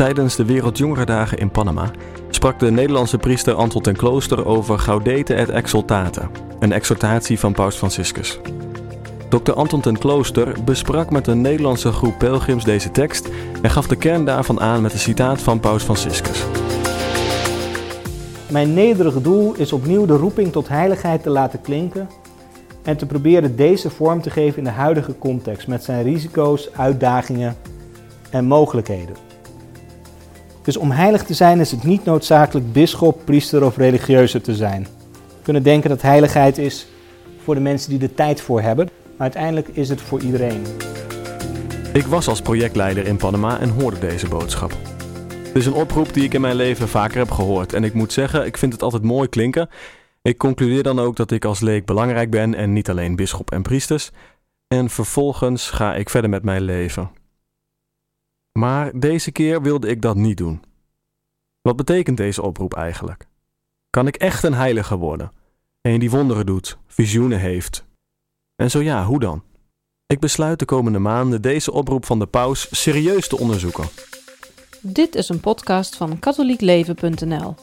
Tijdens de Wereldjongerendagen in Panama sprak de Nederlandse priester Anton ten Klooster over Gaudete et Exultate, een exhortatie van Paus Franciscus. Dr. Anton ten Klooster besprak met een Nederlandse groep pelgrims deze tekst en gaf de kern daarvan aan met een citaat van Paus Franciscus. Mijn nederige doel is opnieuw de roeping tot heiligheid te laten klinken en te proberen deze vorm te geven in de huidige context met zijn risico's, uitdagingen en mogelijkheden. Dus om heilig te zijn is het niet noodzakelijk bisschop, priester of religieuze te zijn. We kunnen denken dat heiligheid is voor de mensen die er tijd voor hebben, maar uiteindelijk is het voor iedereen. Ik was als projectleider in Panama en hoorde deze boodschap. Het is een oproep die ik in mijn leven vaker heb gehoord en ik moet zeggen, ik vind het altijd mooi klinken. Ik concludeer dan ook dat ik als leek belangrijk ben en niet alleen bisschop en priesters. En vervolgens ga ik verder met mijn leven. Maar deze keer wilde ik dat niet doen. Wat betekent deze oproep eigenlijk? Kan ik echt een heilige worden? Een die wonderen doet, visioenen heeft? En zo ja, hoe dan? Ik besluit de komende maanden deze oproep van de paus serieus te onderzoeken. Dit is een podcast van katholiekleven.nl.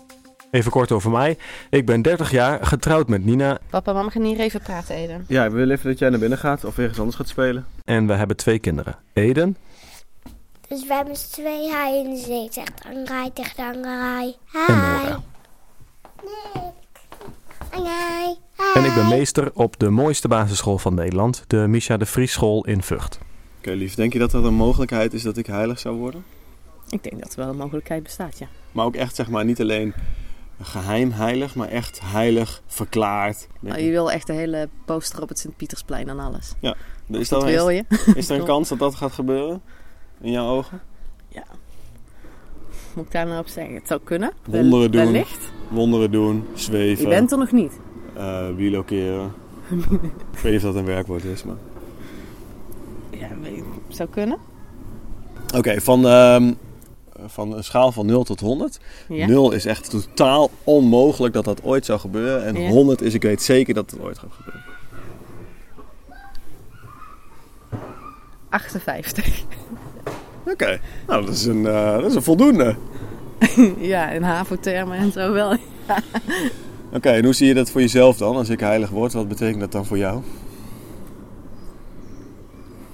Even kort over mij. Ik ben 30 jaar, getrouwd met Nina. Papa, mama gaan hier even praten, Eden. Ja, we willen even dat jij naar binnen gaat of ergens anders gaat spelen. En we hebben twee kinderen. Eden Dus we hebben z'n twee haaien in de zee. Zegt Angai tegen en Hi. Angai. En ik ben meester op de mooiste basisschool van Nederland, de Misha de Vries School in Vught. Oké, lief. Denk je dat er een mogelijkheid is dat ik heilig zou worden? Ik denk dat er wel een mogelijkheid bestaat, ja. Maar ook echt, zeg maar, niet alleen geheim heilig, maar echt heilig verklaard. Nou, je wil echt de hele poster op het Sint-Pietersplein en alles. Is, Dat dat, wil is, je. is er een kans dat dat gaat gebeuren? In jouw ogen? Moet ik daar nou op zeggen? Het zou kunnen. Wonderen doen. Wellicht. Wonderen doen, zweven, Je bent er nog niet. wielokeren. ik weet niet of dat een werkwoord is, maar... Ja, weet zou kunnen. Oké, van, ehm, van een schaal van 0 tot 100. Ja. 0 is echt totaal onmogelijk dat dat ooit zou gebeuren. En Ja. 100 is, ik weet zeker dat het ooit gaat gebeuren. 58. Oké, nou dat is, een, eh, dat is een voldoende. ja, in HAVO-termen en zo wel. Oké, en hoe zie je dat voor jezelf dan? Als ik heilig word, wat betekent dat dan voor jou?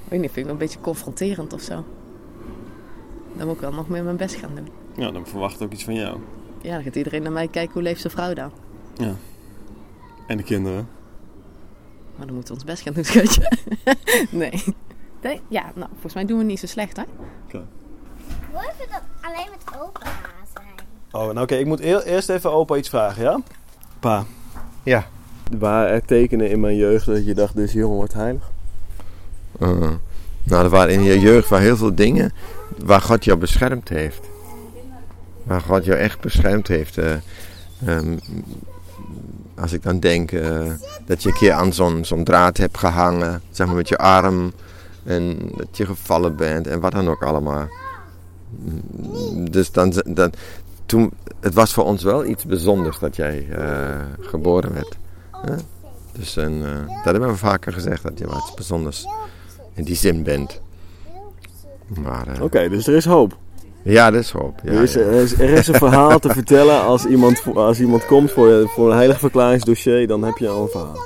Ik weet niet, vind ik wel een beetje confronterend of zo. Dan moet ik wel nog meer mijn best gaan doen. Ja, dan verwacht ik ook iets van jou. Ja, dan gaat iedereen naar mij kijken, hoe leeft zijn vrouw dan? En de kinderen. Maar dan moeten we ons best gaan doen, schatje. nee. Nee. Ja, nou, volgens mij doen we niet zo slecht, hè? Hoe even dat alleen met opa zijn? Oh, nou oké, ik moet eer- eerst even opa iets vragen, ja? Pa. Ja. Waren er tekenen in mijn jeugd dat je dacht, deze jongen wordt heilig? Uh, nou, er waren in je jeugd wel heel veel dingen waar God jou beschermd heeft. Waar God jou echt beschermd heeft. eh, ehm, als ik dan denk eh, dat je een keer aan zo'n zo'n draad hebt gehangen, zeg maar met je arm, en dat je gevallen bent en wat dan ook allemaal. Dus dan, dan, toen, het was voor ons wel iets bijzonders dat jij eh, geboren werd. hè? Dus en, eh, dat hebben we vaker gezegd, dat je wat bijzonders in die zin bent. Maar eh, Oké, dus er is hoop. ja, dat is hoop. Ja, er, is, ja. er, is, er is een verhaal te vertellen als iemand, als iemand komt voor, voor een heilig verklaringsdossier, dan heb je al een verhaal.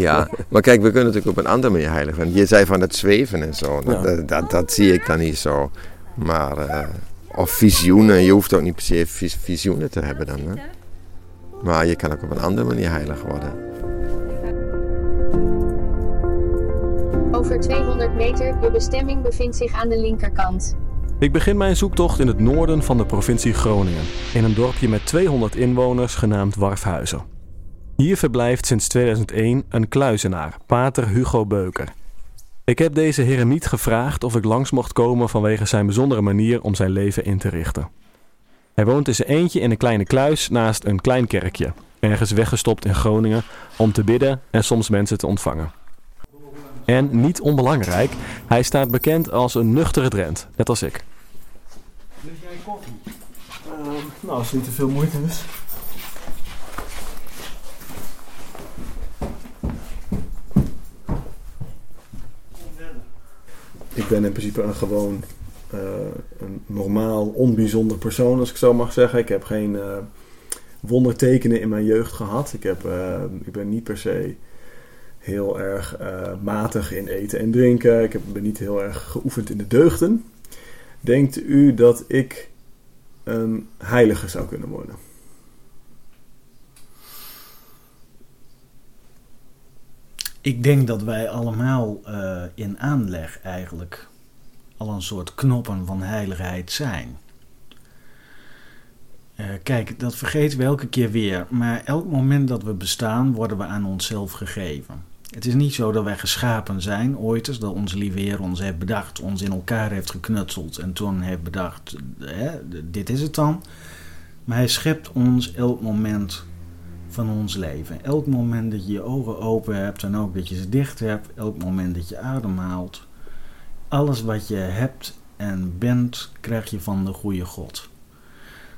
Ja, maar kijk, we kunnen natuurlijk op een andere manier heilig zijn. Je zei van het zweven en zo. Dat, Ja. dat, dat, dat zie ik dan niet zo. Maar, eh, of visioenen. Je hoeft ook niet per se vis- visioenen te hebben dan. Hè? Maar je kan ook op een andere manier heilig worden. Over 200 meter, de bestemming bevindt zich aan de linkerkant. Ik begin mijn zoektocht in het noorden van de provincie Groningen, in een dorpje met 200 inwoners genaamd Warfhuizen. Hier verblijft sinds 2001 een kluizenaar, pater Hugo Beuker. Ik heb deze heremiet gevraagd of ik langs mocht komen vanwege zijn bijzondere manier om zijn leven in te richten. Hij woont in zijn eentje in een kleine kluis naast een klein kerkje, ergens weggestopt in Groningen om te bidden en soms mensen te ontvangen. En niet onbelangrijk, hij staat bekend als een nuchtere Drent, net als ik. nou, als het niet te veel moeite is. Ik ben in principe een gewoon eh, een normaal, onbijzonder persoon, als ik zo mag zeggen. Ik heb geen eh, wondertekenen in mijn jeugd gehad. Ik, heb, eh, ik ben niet per se heel erg matig in eten en drinken. Ik heb, ben niet heel erg geoefend in de deugden. Denkt u dat ik een heilige zou kunnen worden? Ik denk dat wij allemaal eh, in aanleg eigenlijk al een soort knoppen van heiligheid zijn. Eh, kijk, dat vergeten we elke keer weer. Maar elk moment dat we bestaan, worden we aan onszelf gegeven. Het is niet zo dat wij geschapen zijn ooit eens, dat onze lieve Heer ons heeft bedacht, ons in elkaar heeft geknutseld en toen heeft bedacht, hè, dit is het dan. Maar hij schept ons elk moment van ons leven. Elk moment dat je je ogen open hebt en ook dat je ze dicht hebt, elk moment dat je ademhaalt. Alles wat je hebt en bent, krijg je van de goede God.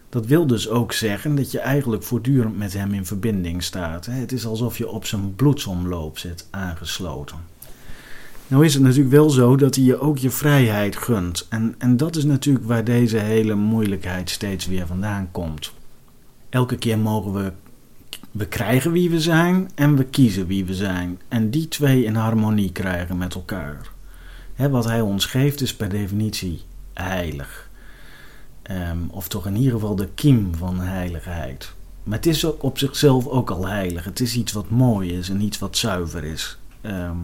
Dat wil dus ook zeggen dat je eigenlijk voortdurend met hem in verbinding staat. Het is alsof je op zijn bloedsomloop zit aangesloten. Nou is het natuurlijk wel zo dat hij je ook je vrijheid gunt. En, en dat is natuurlijk waar deze hele moeilijkheid steeds weer vandaan komt. Elke keer mogen we we krijgen wie we zijn en we kiezen wie we zijn. En die twee in harmonie krijgen met elkaar. Wat hij ons geeft is per definitie heilig. Ehm, of toch in ieder geval de kiem van heiligheid. Maar het is op zichzelf ook al heilig. Het is iets wat mooi is en iets wat zuiver is. Ehm,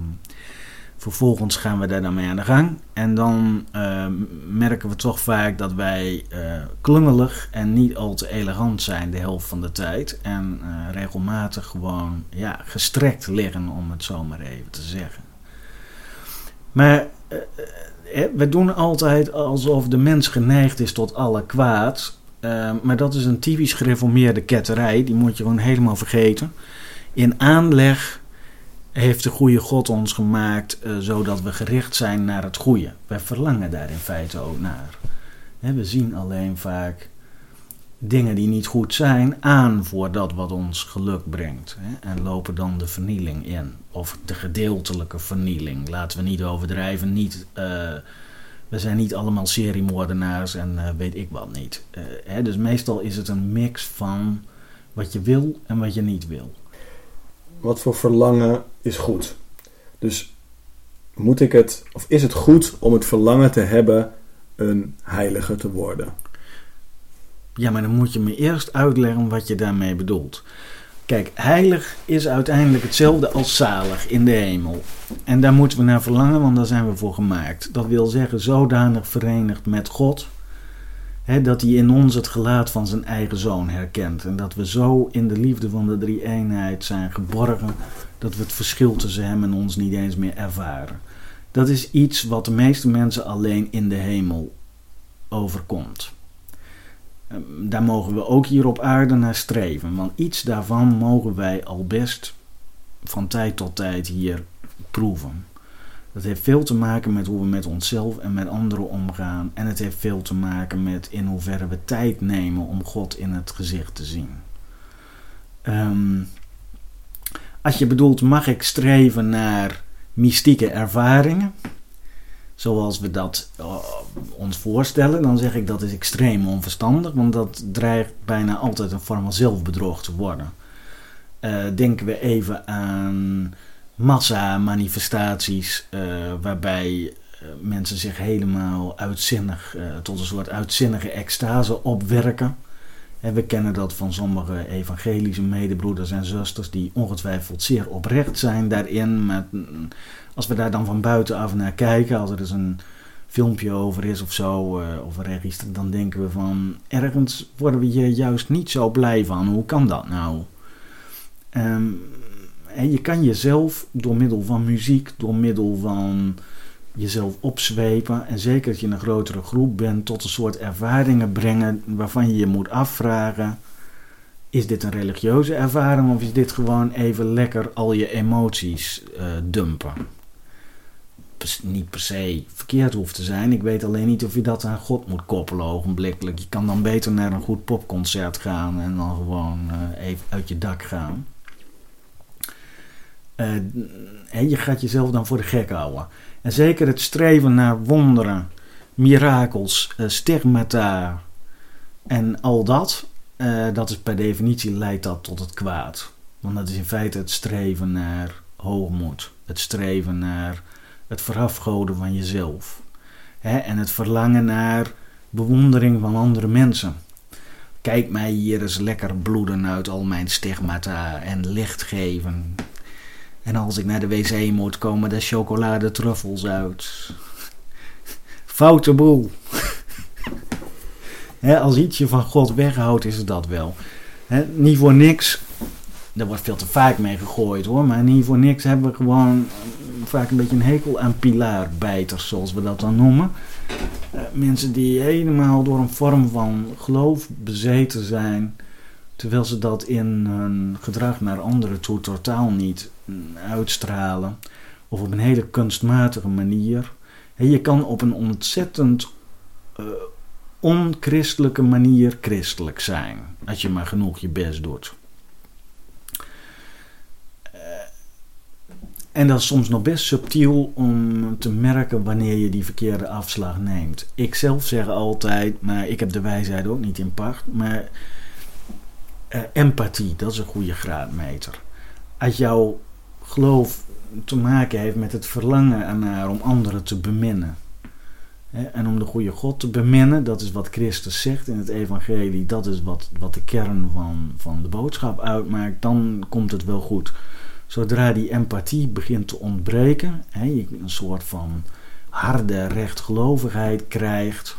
vervolgens gaan we daar dan mee aan de gang. En dan ehm, merken we toch vaak dat wij eh, klungelig en niet al te elegant zijn de helft van de tijd. En eh, regelmatig gewoon ja, gestrekt liggen, om het zo maar even te zeggen. Maar eh, eh, we doen altijd alsof de mens geneigd is tot alle kwaad. Uh, maar dat is een typisch gereformeerde ketterij. Die moet je gewoon helemaal vergeten. In aanleg heeft de goede God ons gemaakt uh, zodat we gericht zijn naar het goede. Wij verlangen daar in feite ook naar. We zien alleen vaak dingen die niet goed zijn aan voor dat wat ons geluk brengt. En lopen dan de vernieling in. Of de gedeeltelijke vernieling. Laten we niet overdrijven. Niet, uh, we zijn niet allemaal seriemoordenaars en uh, weet ik wat niet. Dus meestal is het een mix van wat je wil en wat je niet wil. Wat voor verlangen is goed? Dus moet ik het, of is het goed om het verlangen te hebben een heilige te worden? Ja, maar dan moet je me eerst uitleggen wat je daarmee bedoelt. Kijk, heilig is uiteindelijk hetzelfde als zalig in de hemel. En daar moeten we naar verlangen, want daar zijn we voor gemaakt. Dat wil zeggen, zodanig verenigd met God, dat hij in ons het gelaat van zijn eigen zoon herkent. En dat we zo in de liefde van de drie eenheid zijn geborgen, dat we het verschil tussen hem en ons niet eens meer ervaren. Dat is iets wat de meeste mensen alleen in de hemel overkomt daar mogen we ook hier op aarde naar streven. Want iets daarvan mogen wij al best van tijd tot tijd hier proeven. Dat heeft veel te maken met hoe we met onszelf en met anderen omgaan. En het heeft veel te maken met in hoeverre we tijd nemen om God in het gezicht te zien. Um, als je bedoelt, mag ik streven naar mystieke ervaringen? zoals we dat uh, ons voorstellen, dan zeg ik dat is extreem onverstandig, want dat dreigt bijna altijd een vorm van zelfbedrog te worden. Uh, denken we even aan massa-manifestaties uh, waarbij mensen zich helemaal uitzinnig tot een soort uitzinnige extase opwerken. En we kennen dat van sommige evangelische medebroeders en zusters die ongetwijfeld zeer oprecht zijn daarin, maar als we daar dan van buitenaf naar kijken, als er dus een filmpje over is of zo, of een register, dan denken we van ergens worden we hier juist niet zo blij van. Hoe kan dat nou? Um, je kan jezelf door middel van muziek, door middel van jezelf opzwepen en zeker als je een grotere groep bent, tot een soort ervaringen brengen waarvan je je moet afvragen: is dit een religieuze ervaring of is dit gewoon even lekker al je emoties uh, dumpen? niet per se verkeerd hoeft te zijn. Ik weet alleen niet of je dat aan God moet koppelen ogenblikkelijk. Je kan dan beter naar een goed popconcert gaan en dan gewoon uh, even uit je dak gaan. Uh, je gaat jezelf dan voor de gek houden. En zeker het streven naar wonderen mirakels, eh, stigmata en al dat, eh, dat is per definitie leidt dat tot het kwaad. Want dat is in feite het streven naar hoogmoed, het streven naar het verafgoden van jezelf. Hè? En het verlangen naar bewondering van andere mensen. Kijk mij hier eens lekker bloeden uit al mijn stigmata en licht geven. En als ik naar de wc moet, komen de chocoladetruffels uit. Foute boel. Als iets je van God weghoudt, is het dat wel. Niet voor niks. Daar wordt veel te vaak mee gegooid hoor. Maar niet voor niks hebben we gewoon vaak een beetje een hekel aan pilaarbijters, zoals we dat dan noemen. Eh, mensen die helemaal door een vorm van geloof bezeten zijn. Terwijl ze dat in hun gedrag naar anderen toe totaal niet uitstralen. Of op een hele kunstmatige manier. Hè, je kan op een ontzettend eh, onchristelijke manier christelijk zijn. Als je maar genoeg je best doet. Eh, En dat is soms nog best subtiel om te merken wanneer je die verkeerde afslag neemt. Ik zelf zeg altijd, maar ik heb de wijsheid ook niet in pacht, maar eh, empathie, dat is een goede graadmeter. Als jouw geloof te maken heeft met het verlangen ernaar om anderen te beminnen. En om de goede God te beminnen, dat is wat Christus zegt in het evangelie, dat is wat, wat de kern van, van de boodschap uitmaakt, dan komt het wel goed. Zodra die empathie begint te ontbreken, hè, je een soort van harde rechtgelovigheid krijgt,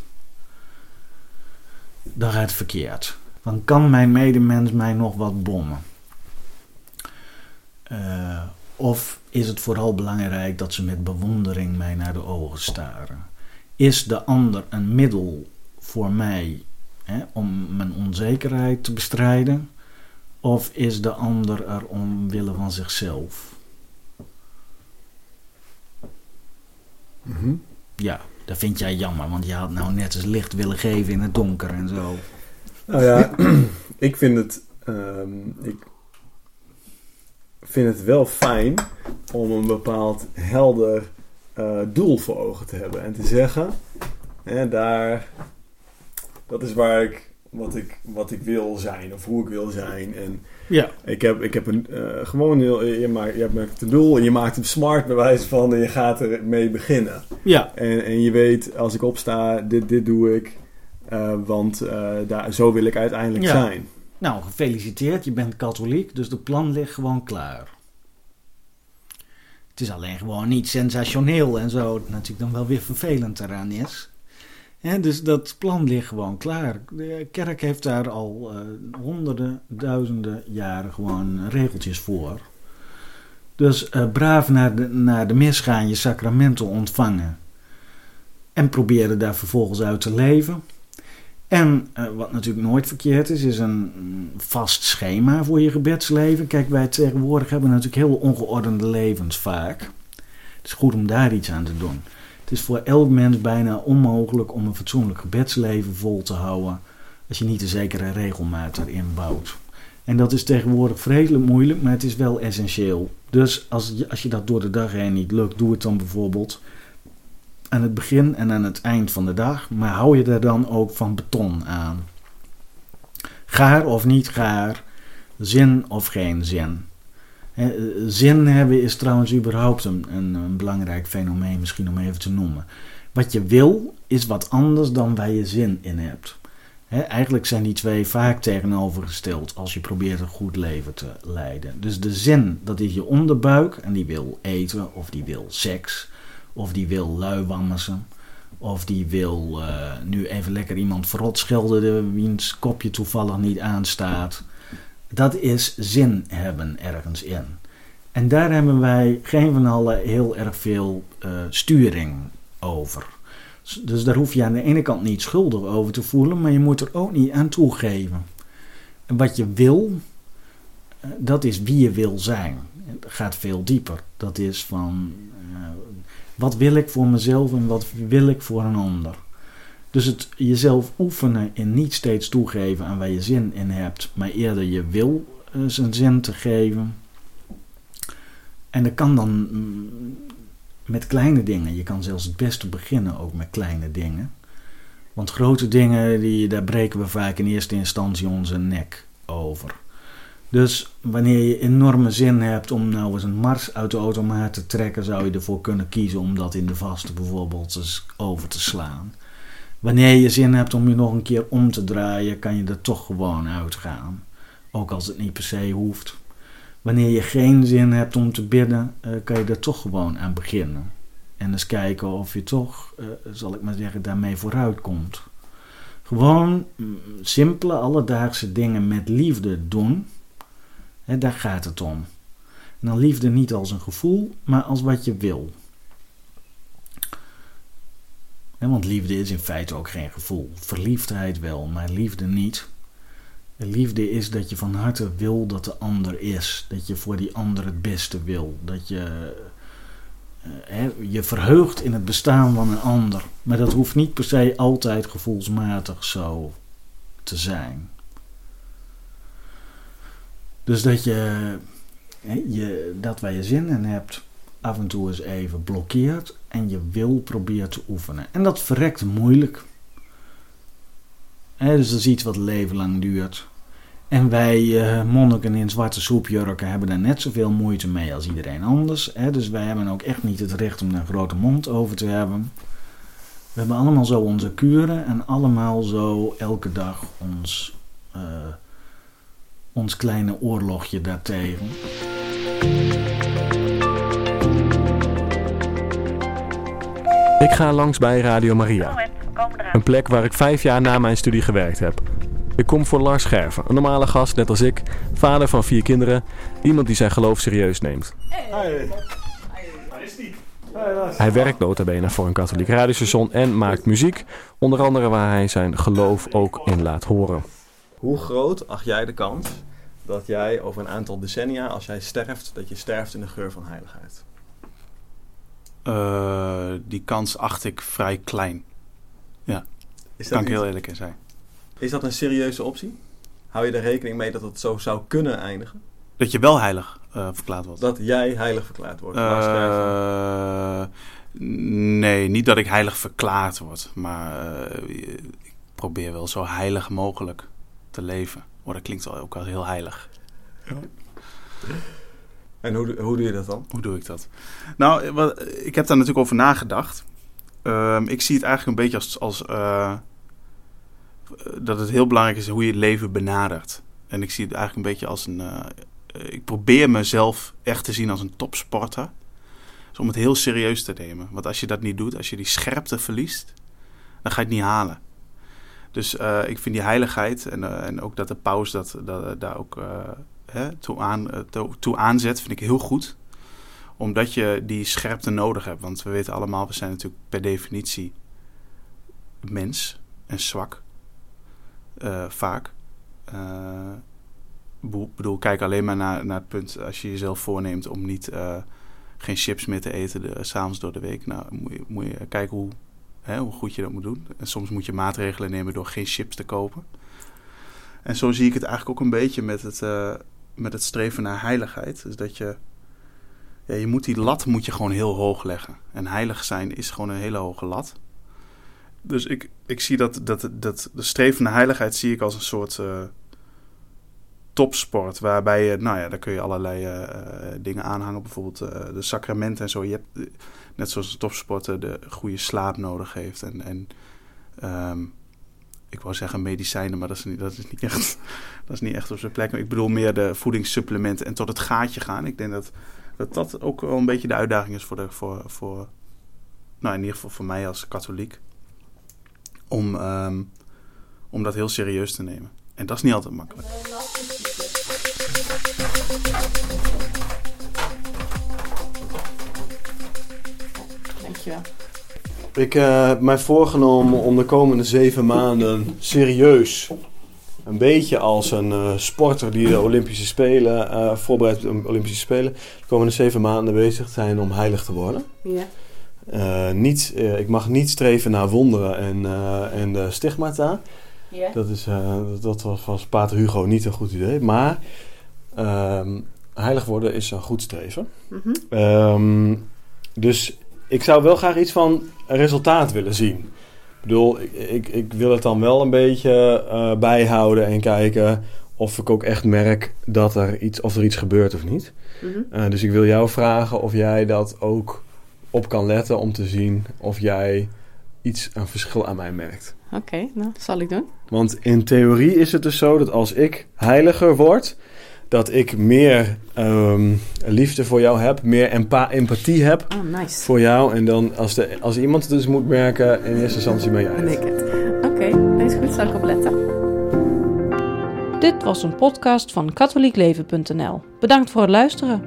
dan gaat het verkeerd. Dan kan mijn medemens mij nog wat bommen. Eh, of is het vooral belangrijk dat ze met bewondering mij naar de ogen staren? Is de ander een middel voor mij hè, om mijn onzekerheid te bestrijden? Of is de ander er omwille van zichzelf? Ja, dat vind jij jammer, want je had nou net eens licht willen geven in het donker en zo. Nou ja, ik vind het. ehm, ik vind het wel fijn om een bepaald helder eh, doel voor ogen te hebben. En te zeggen, hè, daar, dat is waar ik wat, ik, wat ik wil zijn of hoe ik wil zijn. En Ja, ik heb, ik heb een, eh, gewoon heel, je, maakt, je maakt een doel en je maakt hem smart bij wijze van en je gaat ermee beginnen. ja, En, en je weet, als ik opsta, dit, dit doe ik. eh, want daar, zo wil ik uiteindelijk Ja. zijn. Nou gefeliciteerd, je bent katholiek, dus de plan ligt gewoon klaar. Het is alleen gewoon niet sensationeel en zo, natuurlijk dan wel weer vervelend eraan is. Dus dat plan ligt gewoon klaar. De kerk heeft daar al eh, honderden, duizenden jaren gewoon regeltjes voor. Dus eh, braaf naar de, naar de mis gaan, je sacramenten ontvangen. En proberen daar vervolgens uit te leven. En eh, wat natuurlijk nooit verkeerd is, is een mm, vast schema voor je gebedsleven. Kijk, wij tegenwoordig hebben natuurlijk heel ongeordende levens vaak. Het is goed om daar iets aan te doen. Het is voor elk mens bijna onmogelijk om een fatsoenlijk gebedsleven vol te houden als je niet een zekere regelmaat erin bouwt. En dat is tegenwoordig vreselijk moeilijk, maar het is wel essentieel. Dus als je, als je dat door de dag heen niet lukt, doe het dan bijvoorbeeld aan het begin en aan het eind van de dag. Maar hou je er dan ook van beton aan. Gaar of niet gaar, zin of geen zin. Eh, Zin hebben is trouwens überhaupt een, een, belangrijk fenomeen, misschien om even te noemen. Wat je wil is wat anders dan waar je zin in hebt. Eigenlijk zijn die twee vaak tegenovergesteld als je probeert een goed leven te leiden. Dus de zin, dat is je onderbuik en die wil eten of die wil seks of die wil luiwammersen. Of die wil eh, nu even lekker iemand verrot schelden wiens kopje toevallig niet aanstaat. Dat is zin hebben ergens in. En daar hebben wij geen van allen heel erg veel eh, sturing over. Dus daar hoef je aan de ene kant niet schuldig over te voelen, maar je moet er ook niet aan toegeven. En wat je wil, eh, dat is wie je wil zijn. Het gaat veel dieper. Dat is van wat wil ik voor mezelf en wat wil ik voor een ander. Dus het jezelf oefenen in niet steeds toegeven aan waar je zin in hebt, maar eerder je wil eh, zijn zin te geven. En dat kan dan mm, met kleine dingen. Je kan zelfs het beste beginnen ook met kleine dingen. Want grote dingen, die, daar breken we vaak in eerste instantie onze nek over. Dus wanneer je enorme zin hebt om nou eens een mars uit de automaat te trekken, zou je ervoor kunnen kiezen om dat in de vaste bijvoorbeeld eens over te slaan. Wanneer je zin hebt om je nog een keer om te draaien, kan je er toch gewoon uitgaan. Ook als het niet per se hoeft. Wanneer je geen zin hebt om te bidden, eh, kan je er toch gewoon aan beginnen. En eens kijken of je toch, eh, zal ik maar zeggen, daarmee vooruit komt. Gewoon mm, simpele alledaagse dingen met liefde doen. Daar gaat het om. Dan liefde niet als een gevoel, maar als wat je wil. Want liefde is in feite ook geen gevoel. Verliefdheid wel, maar liefde niet. Liefde is dat je van harte wil dat de ander is. Dat je voor die ander het beste wil. Dat je eh, je verheugt in het bestaan van een ander. Maar dat hoeft niet per se altijd gevoelsmatig zo te zijn. Dus dat je, je dat waar je zin in hebt, af en toe eens even blokkeert en je wil probeert te oefenen. En dat verrekt moeilijk. Dus dat is iets wat leven lang duurt. En wij eh, monniken in zwarte soepjurken hebben daar net zoveel moeite mee als iedereen anders. Dus wij hebben ook echt niet het recht om een grote mond over te hebben. We hebben allemaal zo onze kuren en allemaal zo elke dag ons, eh, ons kleine oorlogje daartegen. Ik ga langs bij Radio Maria. Een plek waar ik vijf jaar na mijn studie gewerkt heb. Ik kom voor Lars Scherven, een normale gast net als ik, vader van vier kinderen, iemand die zijn geloof serieus neemt. Hey. Waar is die? Hij werkt nota bene voor een katholiek radiostation en maakt muziek, onder andere waar hij zijn geloof ook in laat horen. Hoe groot acht jij de kans dat jij over een aantal decennia, als jij sterft, dat je sterft in de geur van heiligheid? Uh, die kans acht ik vrij klein. Ja, Is kan ik heel eerlijk in zijn. Is dat een serieuze optie? Hou je er rekening mee dat het zo zou kunnen eindigen? Dat je wel heilig eh, verklaard wordt. Dat jij heilig verklaard wordt? Eh, nee, niet dat ik heilig verklaard word. Maar eh, ik probeer wel zo heilig mogelijk te leven. Maar dat klinkt wel ook wel heel heilig. En hoe, hoe doe je dat dan? Hoe doe ik dat? Nou, wat, ik heb daar natuurlijk over nagedacht. Ehm, ik zie het eigenlijk een beetje als, als eh, dat het heel belangrijk is hoe je het leven benadert. En ik zie het eigenlijk een beetje als een. eh, ik probeer mezelf echt te zien als een topsporter. Dus om het heel serieus te nemen. Want als je dat niet doet, als je die scherpte verliest, dan ga je het niet halen. Dus eh, ik vind die heiligheid en, eh, en ook dat de paus dat, dat, daar ook eh, hè, toe, aan, eh, toe, toe aanzet, vind ik heel goed. Omdat je die scherpte nodig hebt. Want we weten allemaal, we zijn natuurlijk per definitie mens en zwak. Eh, vaak. Eh, Ik bedoel, kijk alleen maar naar, naar het punt als je jezelf voorneemt om niet eh, geen chips meer te eten de, s'avonds door de week. Nou, moet je kijken hoe, hoe goed je dat moet doen. En soms moet je maatregelen nemen door geen chips te kopen. En zo zie ik het eigenlijk ook een beetje met het, eh, met het streven naar heiligheid. Dus dat je, ja, je moet die lat moet je gewoon heel hoog leggen. En heilig zijn is gewoon een hele hoge lat. Dus ik, ik zie dat, dat, dat de streven naar heiligheid zie ik als een soort eh, topsport. Waarbij je, nou ja, daar kun je allerlei eh, dingen aanhangen. Bijvoorbeeld de sacramenten en zo. Je hebt, net zoals een topsporter de goede slaap nodig heeft. En, en ehm, ik wou zeggen medicijnen, maar dat is niet, dat is niet, echt, dat is niet echt op zijn plek. Ik bedoel meer de voedingssupplementen en tot het gaatje gaan. Ik denk dat dat, dat ook wel een beetje de uitdaging is voor, de, voor, voor nou in ieder geval voor mij als katholiek. Om, ehm, om dat heel serieus te nemen. En dat is niet altijd makkelijk. Dankjewel. Ik eh, heb mij voorgenomen om de komende zeven maanden serieus, een beetje als een eh, sporter die de Olympische Spelen eh, voorbereidt de Olympische Spelen, de komende zeven maanden bezig te zijn om heilig te worden. Ja. Niet, ik mag niet streven naar wonderen en, en de stigmata. Ja. Dat, is, dat was volgens Pater Hugo niet een goed idee. Maar ehm, heilig worden is een goed streven. Mhm. Ehm, dus ik zou wel graag iets van resultaat willen zien. Ik bedoel, ik, ik, ik wil het dan wel een beetje eh, bijhouden en kijken of ik ook echt merk dat er iets, of er iets gebeurt of niet. Mhm. Eh, dus ik wil jou vragen of jij dat ook op kan letten om te zien of jij iets, een verschil aan mij merkt. Oké, nou, zal ik doen. Want in theorie is het dus zo dat als ik heiliger word, dat ik meer ehm, liefde voor jou heb, meer empa- empathie heb Oh, nice. voor jou. En dan als, de, als iemand het dus moet merken, in eerste instantie ben jij Ben ik het. het. Oké, deze goed, zal ik opletten. Dit was een podcast van katholiekleven.nl. Bedankt voor het luisteren.